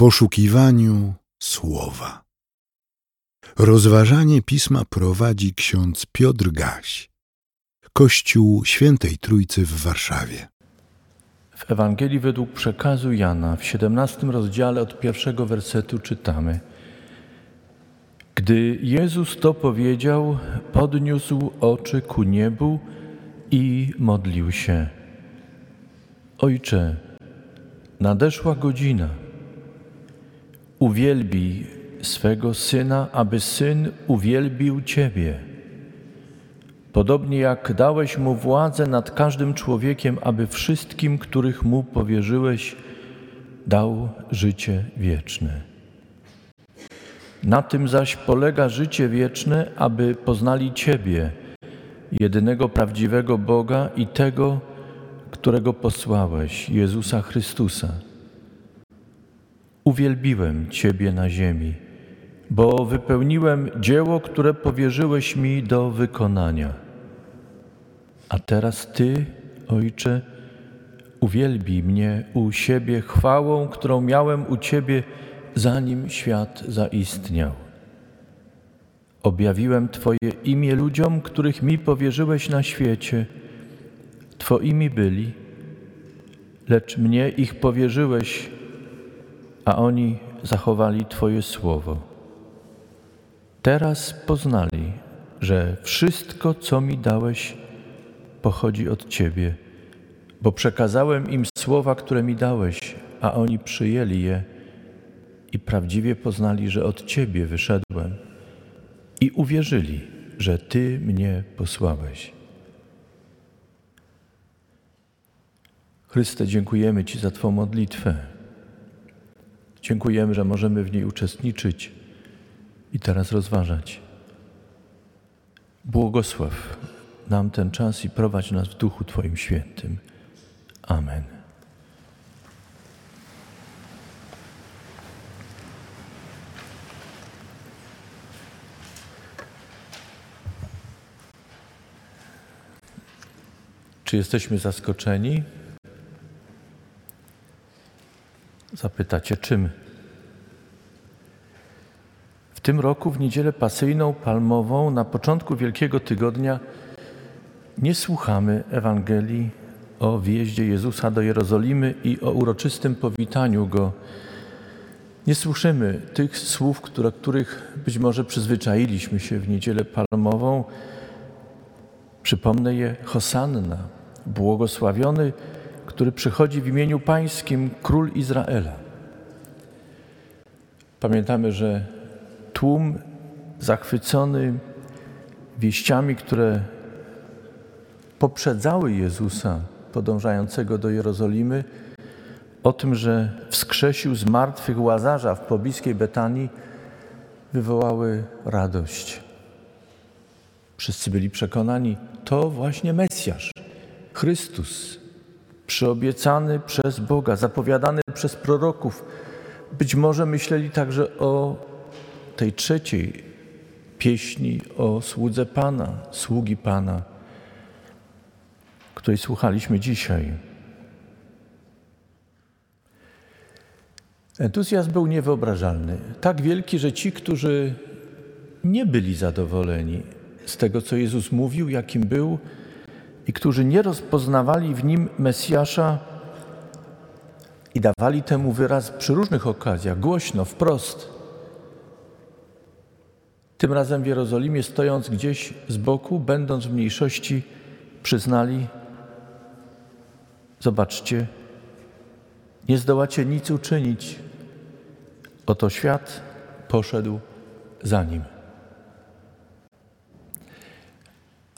poszukiwaniu słowa. Rozważanie pisma prowadzi ksiądz Piotr Gaś, Kościół Świętej Trójcy w Warszawie. W Ewangelii według przekazu Jana w 17 rozdziale od pierwszego wersetu czytamy: Gdy Jezus to powiedział, podniósł oczy ku niebu i modlił się: Ojcze, nadeszła godzina. Uwielbij swego syna, aby syn uwielbił Ciebie. Podobnie jak dałeś mu władzę nad każdym człowiekiem, aby wszystkim, których mu powierzyłeś, dał życie wieczne. Na tym zaś polega życie wieczne, aby poznali Ciebie, jedynego prawdziwego Boga i tego, którego posłałeś, Jezusa Chrystusa. Uwielbiłem Ciebie na ziemi, bo wypełniłem dzieło, które powierzyłeś mi do wykonania. A teraz Ty, Ojcze, uwielbij mnie u siebie chwałą, którą miałem u Ciebie, zanim świat zaistniał. Objawiłem Twoje imię ludziom, których mi powierzyłeś na świecie. Twoimi byli, lecz mnie ich powierzyłeś, a oni zachowali Twoje słowo. Teraz poznali, że wszystko, co mi dałeś, pochodzi od Ciebie, bo przekazałem im słowa, które mi dałeś, a oni przyjęli je i prawdziwie poznali, że od Ciebie wyszedłem i uwierzyli, że Ty mnie posłałeś. Chryste, dziękujemy Ci za Twą modlitwę. Dziękujemy, że możemy w niej uczestniczyć i teraz rozważać. Błogosław nam ten czas i prowadź nas w Duchu Twoim Świętym. Amen. Czy jesteśmy zaskoczeni? Zapytacie czym? W tym roku w niedzielę pasyjną, palmową, na początku Wielkiego Tygodnia nie słuchamy Ewangelii o wjeździe Jezusa do Jerozolimy i o uroczystym powitaniu Go. Nie słyszymy tych słów, które, których być może przyzwyczailiśmy się w niedzielę palmową. Przypomnę je Hosanna, błogosławiony który przychodzi w imieniu Pańskim, Król Izraela. Pamiętamy, że tłum zachwycony wieściami, które poprzedzały Jezusa podążającego do Jerozolimy, o tym, że wskrzesił z martwych Łazarza w pobliskiej Betanii, wywołały radość. Wszyscy byli przekonani, to właśnie Mesjasz, Chrystus, przyobiecany przez Boga, zapowiadany przez proroków. Być może myśleli także o tej trzeciej pieśni o słudze Pana, sługi Pana, której słuchaliśmy dzisiaj. Entuzjazm był niewyobrażalny, tak wielki, że ci, którzy nie byli zadowoleni z tego, co Jezus mówił, jakim był, i którzy nie rozpoznawali w nim Mesjasza i dawali temu wyraz przy różnych okazjach, głośno, wprost. Tym razem w Jerozolimie, stojąc gdzieś z boku, będąc w mniejszości, przyznali: Zobaczcie, nie zdołacie nic uczynić. Oto świat poszedł za nim.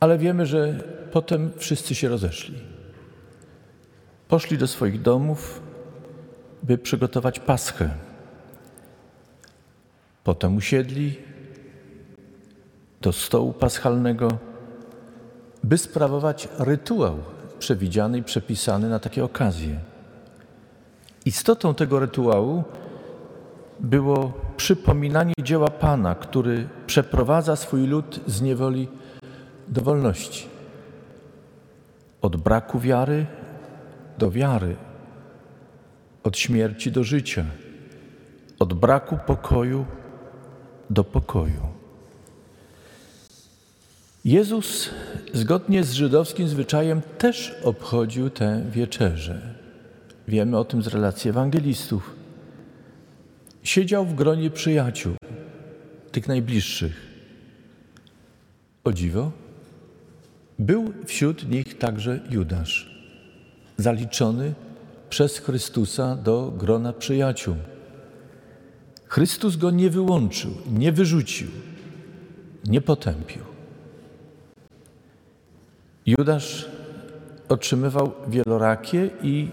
Ale wiemy, że potem wszyscy się rozeszli. Poszli do swoich domów, by przygotować paschę. Potem usiedli do stołu paschalnego, by sprawować rytuał przewidziany i przepisany na takie okazje. Istotą tego rytuału było przypominanie dzieła Pana, który przeprowadza swój lud z niewoli do wolności. Od braku wiary do wiary, od śmierci do życia, od braku pokoju do pokoju. Jezus, zgodnie z żydowskim zwyczajem, też obchodził tę wieczerzę. Wiemy o tym z relacji ewangelistów. Siedział w gronie przyjaciół, tych najbliższych. O dziwo, był wśród nich także Judasz, zaliczony przez Chrystusa do grona przyjaciół. Chrystus go nie wyłączył, nie wyrzucił, nie potępił. Judasz otrzymywał wielorakie i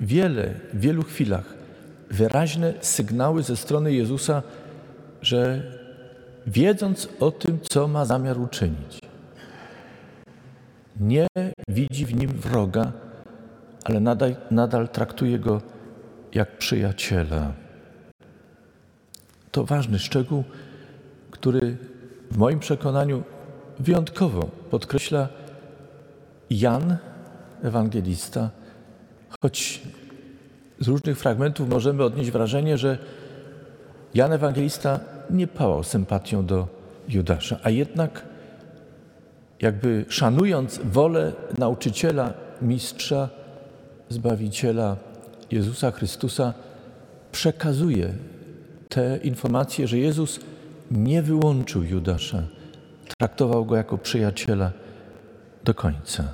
wiele, w wielu chwilach wyraźne sygnały ze strony Jezusa, że wiedząc o tym, co ma zamiar uczynić, nie widzi w nim wroga, ale nadal, nadal traktuje go jak przyjaciela. To ważny szczegół, który w moim przekonaniu wyjątkowo podkreśla Jan, ewangelista, choć z różnych fragmentów możemy odnieść wrażenie, że Jan Ewangelista nie pałał sympatią do Judasza, a jednak jakby szanując wolę nauczyciela, mistrza, zbawiciela Jezusa Chrystusa, przekazuje te informacje, że Jezus nie wyłączył Judasza, traktował go jako przyjaciela do końca.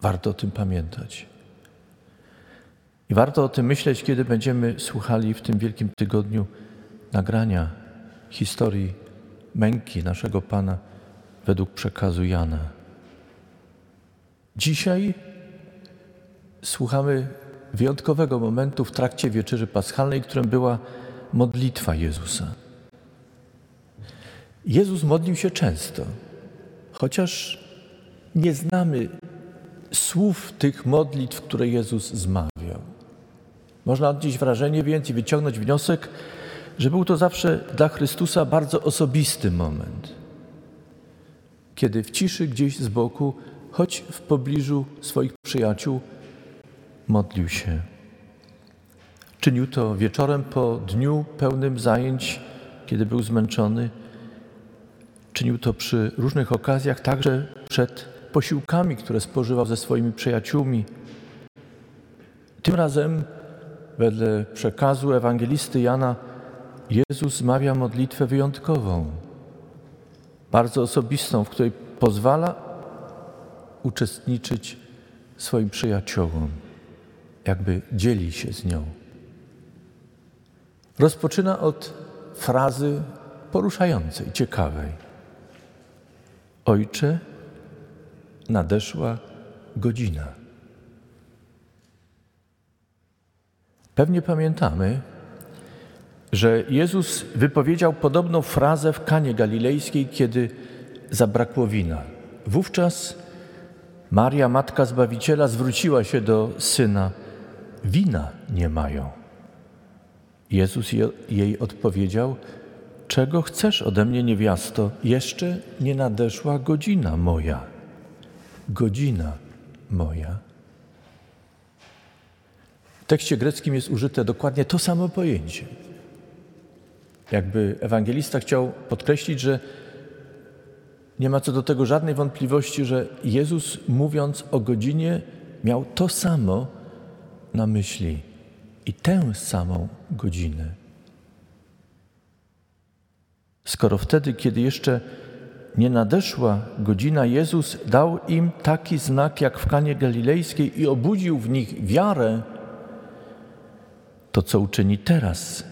Warto o tym pamiętać. I warto o tym myśleć, kiedy będziemy słuchali w tym Wielkim Tygodniu nagrania historii męki naszego Pana według przekazu Jana. Dzisiaj słuchamy wyjątkowego momentu w trakcie wieczerzy paschalnej, którym była modlitwa Jezusa. Jezus modlił się często, chociaż nie znamy słów tych modlitw, które Jezus zmawiał. Można odnieść wrażenie więc i wyciągnąć wniosek, że był to zawsze dla Chrystusa bardzo osobisty moment, kiedy w ciszy gdzieś z boku, choć w pobliżu swoich przyjaciół, modlił się. Czynił to wieczorem po dniu pełnym zajęć, kiedy był zmęczony. Czynił to przy różnych okazjach, także przed posiłkami, które spożywał ze swoimi przyjaciółmi. Tym razem Wedle przekazu ewangelisty Jana Jezus zmawia modlitwę wyjątkową, bardzo osobistą, w której pozwala uczestniczyć swoim przyjaciołom, jakby dzieli się z nią. Rozpoczyna od frazy poruszającej, ciekawej. Ojcze, nadeszła godzina. Pewnie pamiętamy, że Jezus wypowiedział podobną frazę w Kanie Galilejskiej, kiedy zabrakło wina. Wówczas Maria, matka Zbawiciela, zwróciła się do syna: Wina nie mają. Jezus jej odpowiedział: Czego chcesz ode mnie, niewiasto? Jeszcze nie nadeszła godzina moja. Godzina moja tekście greckim jest użyte dokładnie to samo pojęcie. Jakby ewangelista chciał podkreślić, że nie ma co do tego żadnej wątpliwości, że Jezus, mówiąc o godzinie, miał to samo na myśli i tę samą godzinę. Skoro wtedy, kiedy jeszcze nie nadeszła godzina, Jezus dał im taki znak jak w Kanie Galilejskiej i obudził w nich wiarę, to, co uczyni teraz,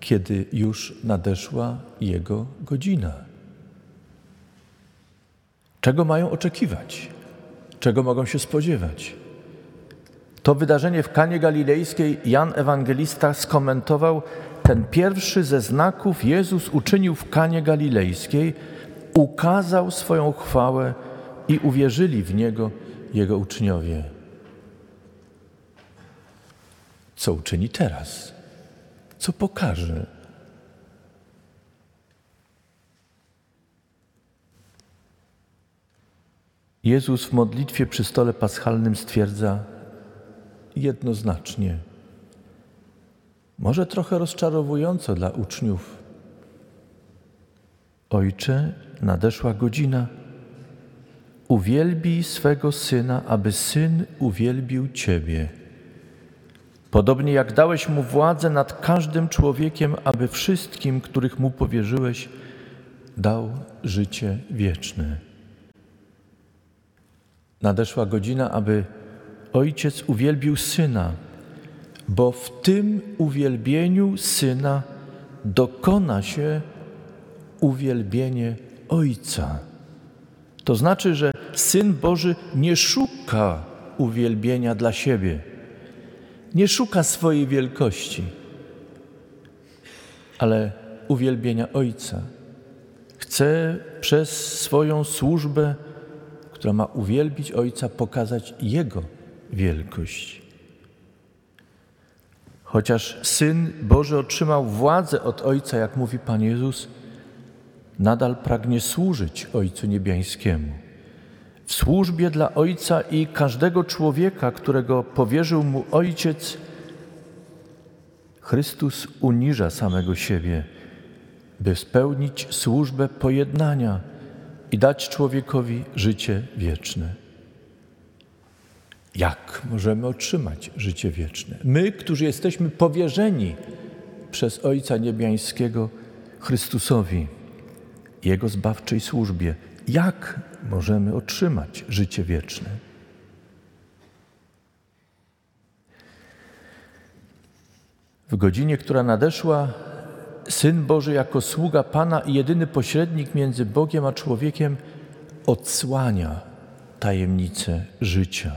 kiedy już nadeszła Jego godzina. Czego mają oczekiwać? Czego mogą się spodziewać? To wydarzenie w Kanie Galilejskiej Jan Ewangelista skomentował ten pierwszy ze znaków Jezus uczynił w Kanie Galilejskiej, ukazał swoją chwałę i uwierzyli w Niego Jego uczniowie co uczyni teraz, co pokaże. Jezus w modlitwie przy stole paschalnym stwierdza jednoznacznie: może trochę rozczarowująco dla uczniów. Ojcze, nadeszła godzina. Uwielbij swego syna, aby syn uwielbił Ciebie. Podobnie jak dałeś mu władzę nad każdym człowiekiem, aby wszystkim, których mu powierzyłeś, dał życie wieczne. Nadeszła godzina, aby ojciec uwielbił syna, bo w tym uwielbieniu syna dokona się uwielbienie ojca. To znaczy, że syn Boży nie szuka uwielbienia dla siebie, nie szuka swojej wielkości, ale uwielbienia ojca. Chce przez swoją służbę, która ma uwielbić ojca, pokazać jego wielkość. Chociaż Syn Boży otrzymał władzę od Ojca, jak mówi Pan Jezus, nadal pragnie służyć Ojcu Niebiańskiemu. W służbie dla Ojca i każdego człowieka, którego powierzył mu Ojciec, Chrystus uniża samego siebie, by spełnić służbę pojednania i dać człowiekowi życie wieczne. Jak możemy otrzymać życie wieczne? My, którzy jesteśmy powierzeni przez Ojca Niebiańskiego Chrystusowi, Jego zbawczej służbie, jak możemy otrzymać życie wieczne? W godzinie, która nadeszła, Syn Boży jako sługa Pana i jedyny pośrednik między Bogiem a człowiekiem odsłania tajemnicę życia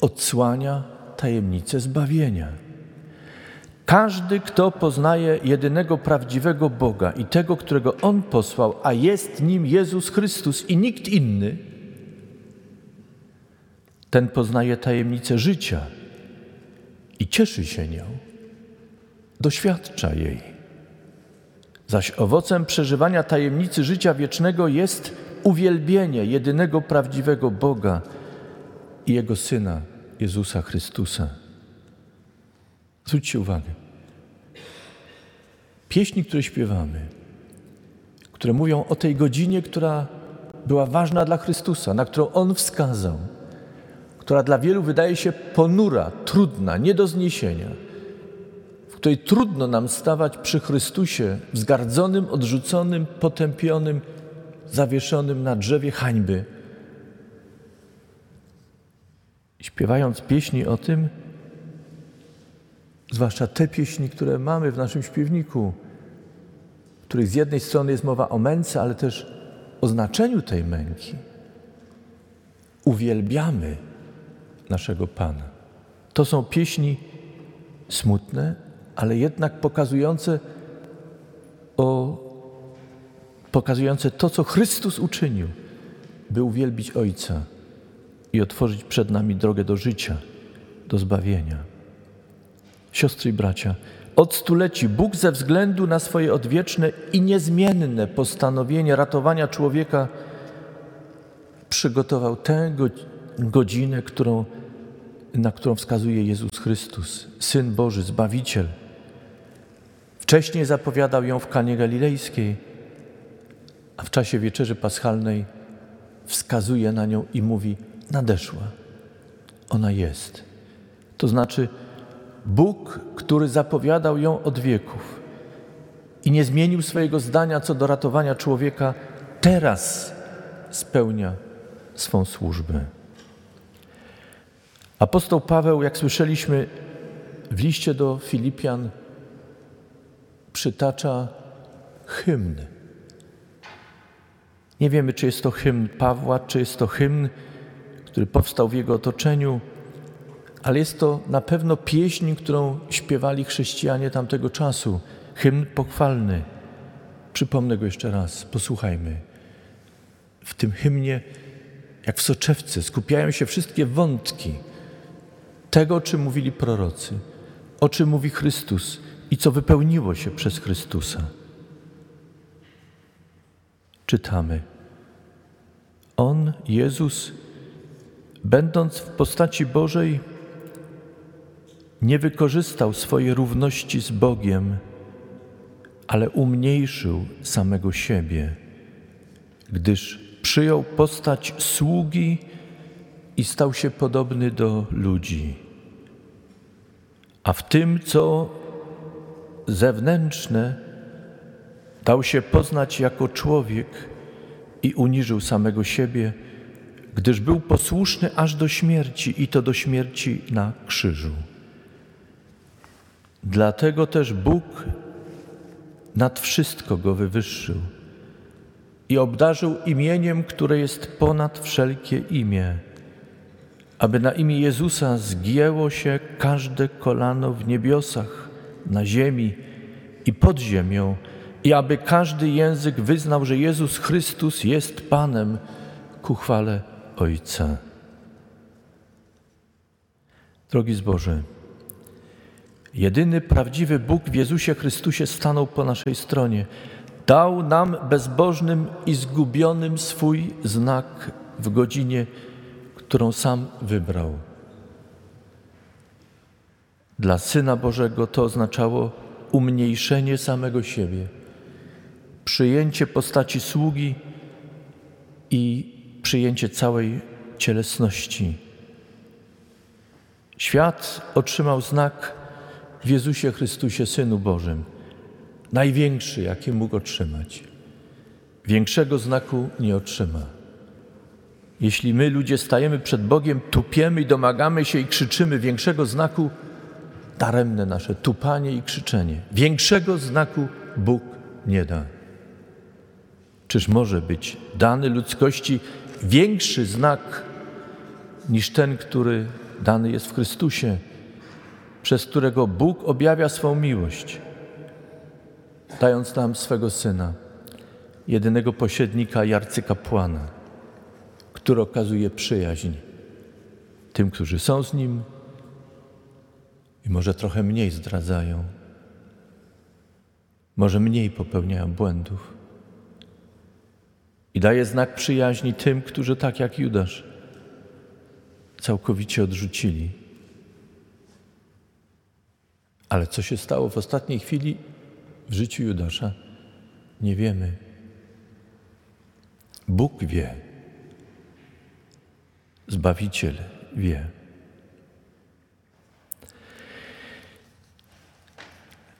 odsłania tajemnicę zbawienia. Każdy, kto poznaje jedynego prawdziwego Boga i tego, którego On posłał, a jest nim Jezus Chrystus i nikt inny, ten poznaje tajemnicę życia i cieszy się nią, doświadcza jej. Zaś owocem przeżywania tajemnicy życia wiecznego jest uwielbienie jedynego prawdziwego Boga i Jego Syna, Jezusa Chrystusa. Zwróćcie uwagę. Pieśni, które śpiewamy, które mówią o tej godzinie, która była ważna dla Chrystusa, na którą On wskazał, która dla wielu wydaje się ponura, trudna, nie do zniesienia, w której trudno nam stawać przy Chrystusie, wzgardzonym, odrzuconym, potępionym, zawieszonym na drzewie hańby. Śpiewając pieśni o tym, zwłaszcza te pieśni, które mamy w naszym śpiewniku, w których z jednej strony jest mowa o męce, ale też o znaczeniu tej męki, uwielbiamy naszego Pana. To są pieśni smutne, ale jednak pokazujące, o, pokazujące to, co Chrystus uczynił, by uwielbić Ojca i otworzyć przed nami drogę do życia, do zbawienia. Siostry i bracia, od stuleci Bóg ze względu na swoje odwieczne i niezmienne postanowienie ratowania człowieka przygotował tę godzinę, którą, na którą wskazuje Jezus Chrystus, Syn Boży, Zbawiciel. Wcześniej zapowiadał ją w Kanie Galilejskiej, a w czasie wieczerzy paschalnej wskazuje na nią i mówi – nadeszła. Ona jest. To znaczy, Bóg, który zapowiadał ją od wieków i nie zmienił swojego zdania co do ratowania człowieka, teraz spełnia swą służbę. Apostoł Paweł, jak słyszeliśmy w liście do Filipian, przytacza hymn. Nie wiemy, czy jest to hymn Pawła, czy jest to hymn który powstał w jego otoczeniu, ale jest to na pewno pieśń, którą śpiewali chrześcijanie tamtego czasu, hymn pochwalny. Przypomnę go jeszcze raz, posłuchajmy. W tym hymnie, jak w soczewce, skupiają się wszystkie wątki tego, o czym mówili prorocy, o czym mówi Chrystus i co wypełniło się przez Chrystusa. Czytamy. On, Jezus, będąc w postaci Bożej, nie wykorzystał swojej równości z Bogiem, ale umniejszył samego siebie, gdyż przyjął postać sługi i stał się podobny do ludzi. A w tym, co zewnętrzne, dał się poznać jako człowiek i uniżył samego siebie, gdyż był posłuszny aż do śmierci i to do śmierci na krzyżu. Dlatego też Bóg nad wszystko go wywyższył i obdarzył imieniem, które jest ponad wszelkie imię, aby na imię Jezusa zgięło się każde kolano w niebiosach, na ziemi i pod ziemią, i aby każdy język wyznał, że Jezus Chrystus jest Panem ku chwale Ojca. Drogi zboże, jedyny prawdziwy Bóg w Jezusie Chrystusie stanął po naszej stronie. Dał nam bezbożnym i zgubionym swój znak w godzinie, którą sam wybrał. Dla Syna Bożego to oznaczało umniejszenie samego siebie, przyjęcie postaci sługi i przyjęcie całej cielesności. Świat otrzymał znak w Jezusie Chrystusie, Synu Bożym, największy, jaki mógł otrzymać. Większego znaku nie otrzyma. Jeśli my, ludzie, stajemy przed Bogiem, tupiemy i domagamy się i krzyczymy większego znaku, daremne nasze tupanie i krzyczenie. Większego znaku Bóg nie da. Czyż może być dany ludzkości większy znak niż ten, który dany jest w Chrystusie, przez którego Bóg objawia swą miłość, dając nam swego Syna, jedynego pośrednika i arcykapłana, który okazuje przyjaźń tym, którzy są z Nim i może trochę mniej zdradzają, może mniej popełniają błędów i daje znak przyjaźni tym, którzy tak jak Judasz całkowicie odrzucili. Ale co się stało w ostatniej chwili w życiu Judasza, nie wiemy. Bóg wie. Zbawiciel wie.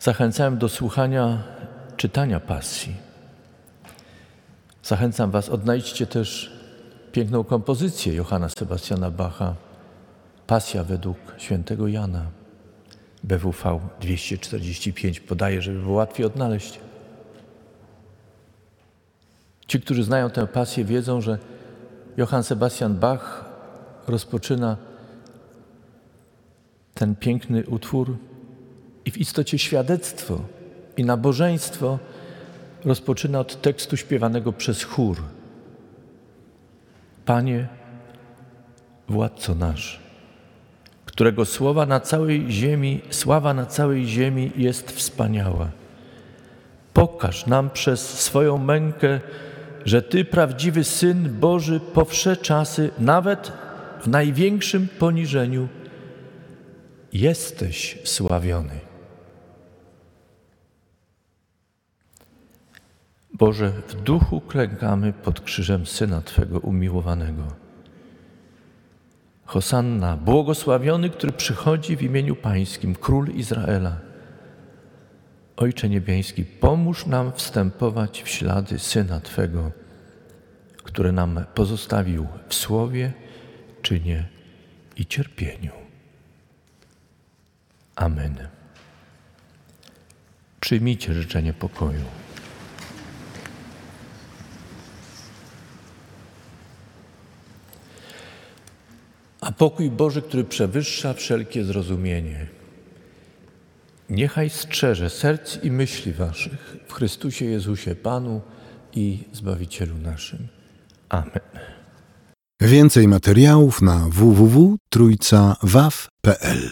Zachęcałem do słuchania czytania pasji. Zachęcam Was, odnajdźcie też piękną kompozycję Johanna Sebastiana Bacha, Pasja według świętego Jana. BWV 245 podaje, żeby było łatwiej odnaleźć. Ci, którzy znają tę pasję, wiedzą, że Johann Sebastian Bach rozpoczyna ten piękny utwór i w istocie świadectwo i nabożeństwo rozpoczyna od tekstu śpiewanego przez chór. Panie, władco nasz, którego słowa na całej ziemi, sława na całej ziemi jest wspaniała. Pokaż nam przez swoją mękę, że Ty, prawdziwy Syn Boży, po wsze czasy, nawet w największym poniżeniu, jesteś sławiony. Boże, w duchu klękamy pod krzyżem Syna Twego umiłowanego. Hosanna, błogosławiony, który przychodzi w imieniu Pańskim, Król Izraela. Ojcze Niebiański, pomóż nam wstępować w ślady Syna Twego, który nam pozostawił w słowie, czynie i cierpieniu. Amen. Przyjmijcie życzenie pokoju. A pokój Boży, który przewyższa wszelkie zrozumienie, niechaj strzeże serc i myśli waszych w Chrystusie Jezusie, Panu i Zbawicielu naszym. Amen. Więcej materiałów na www.trójcawaw.pl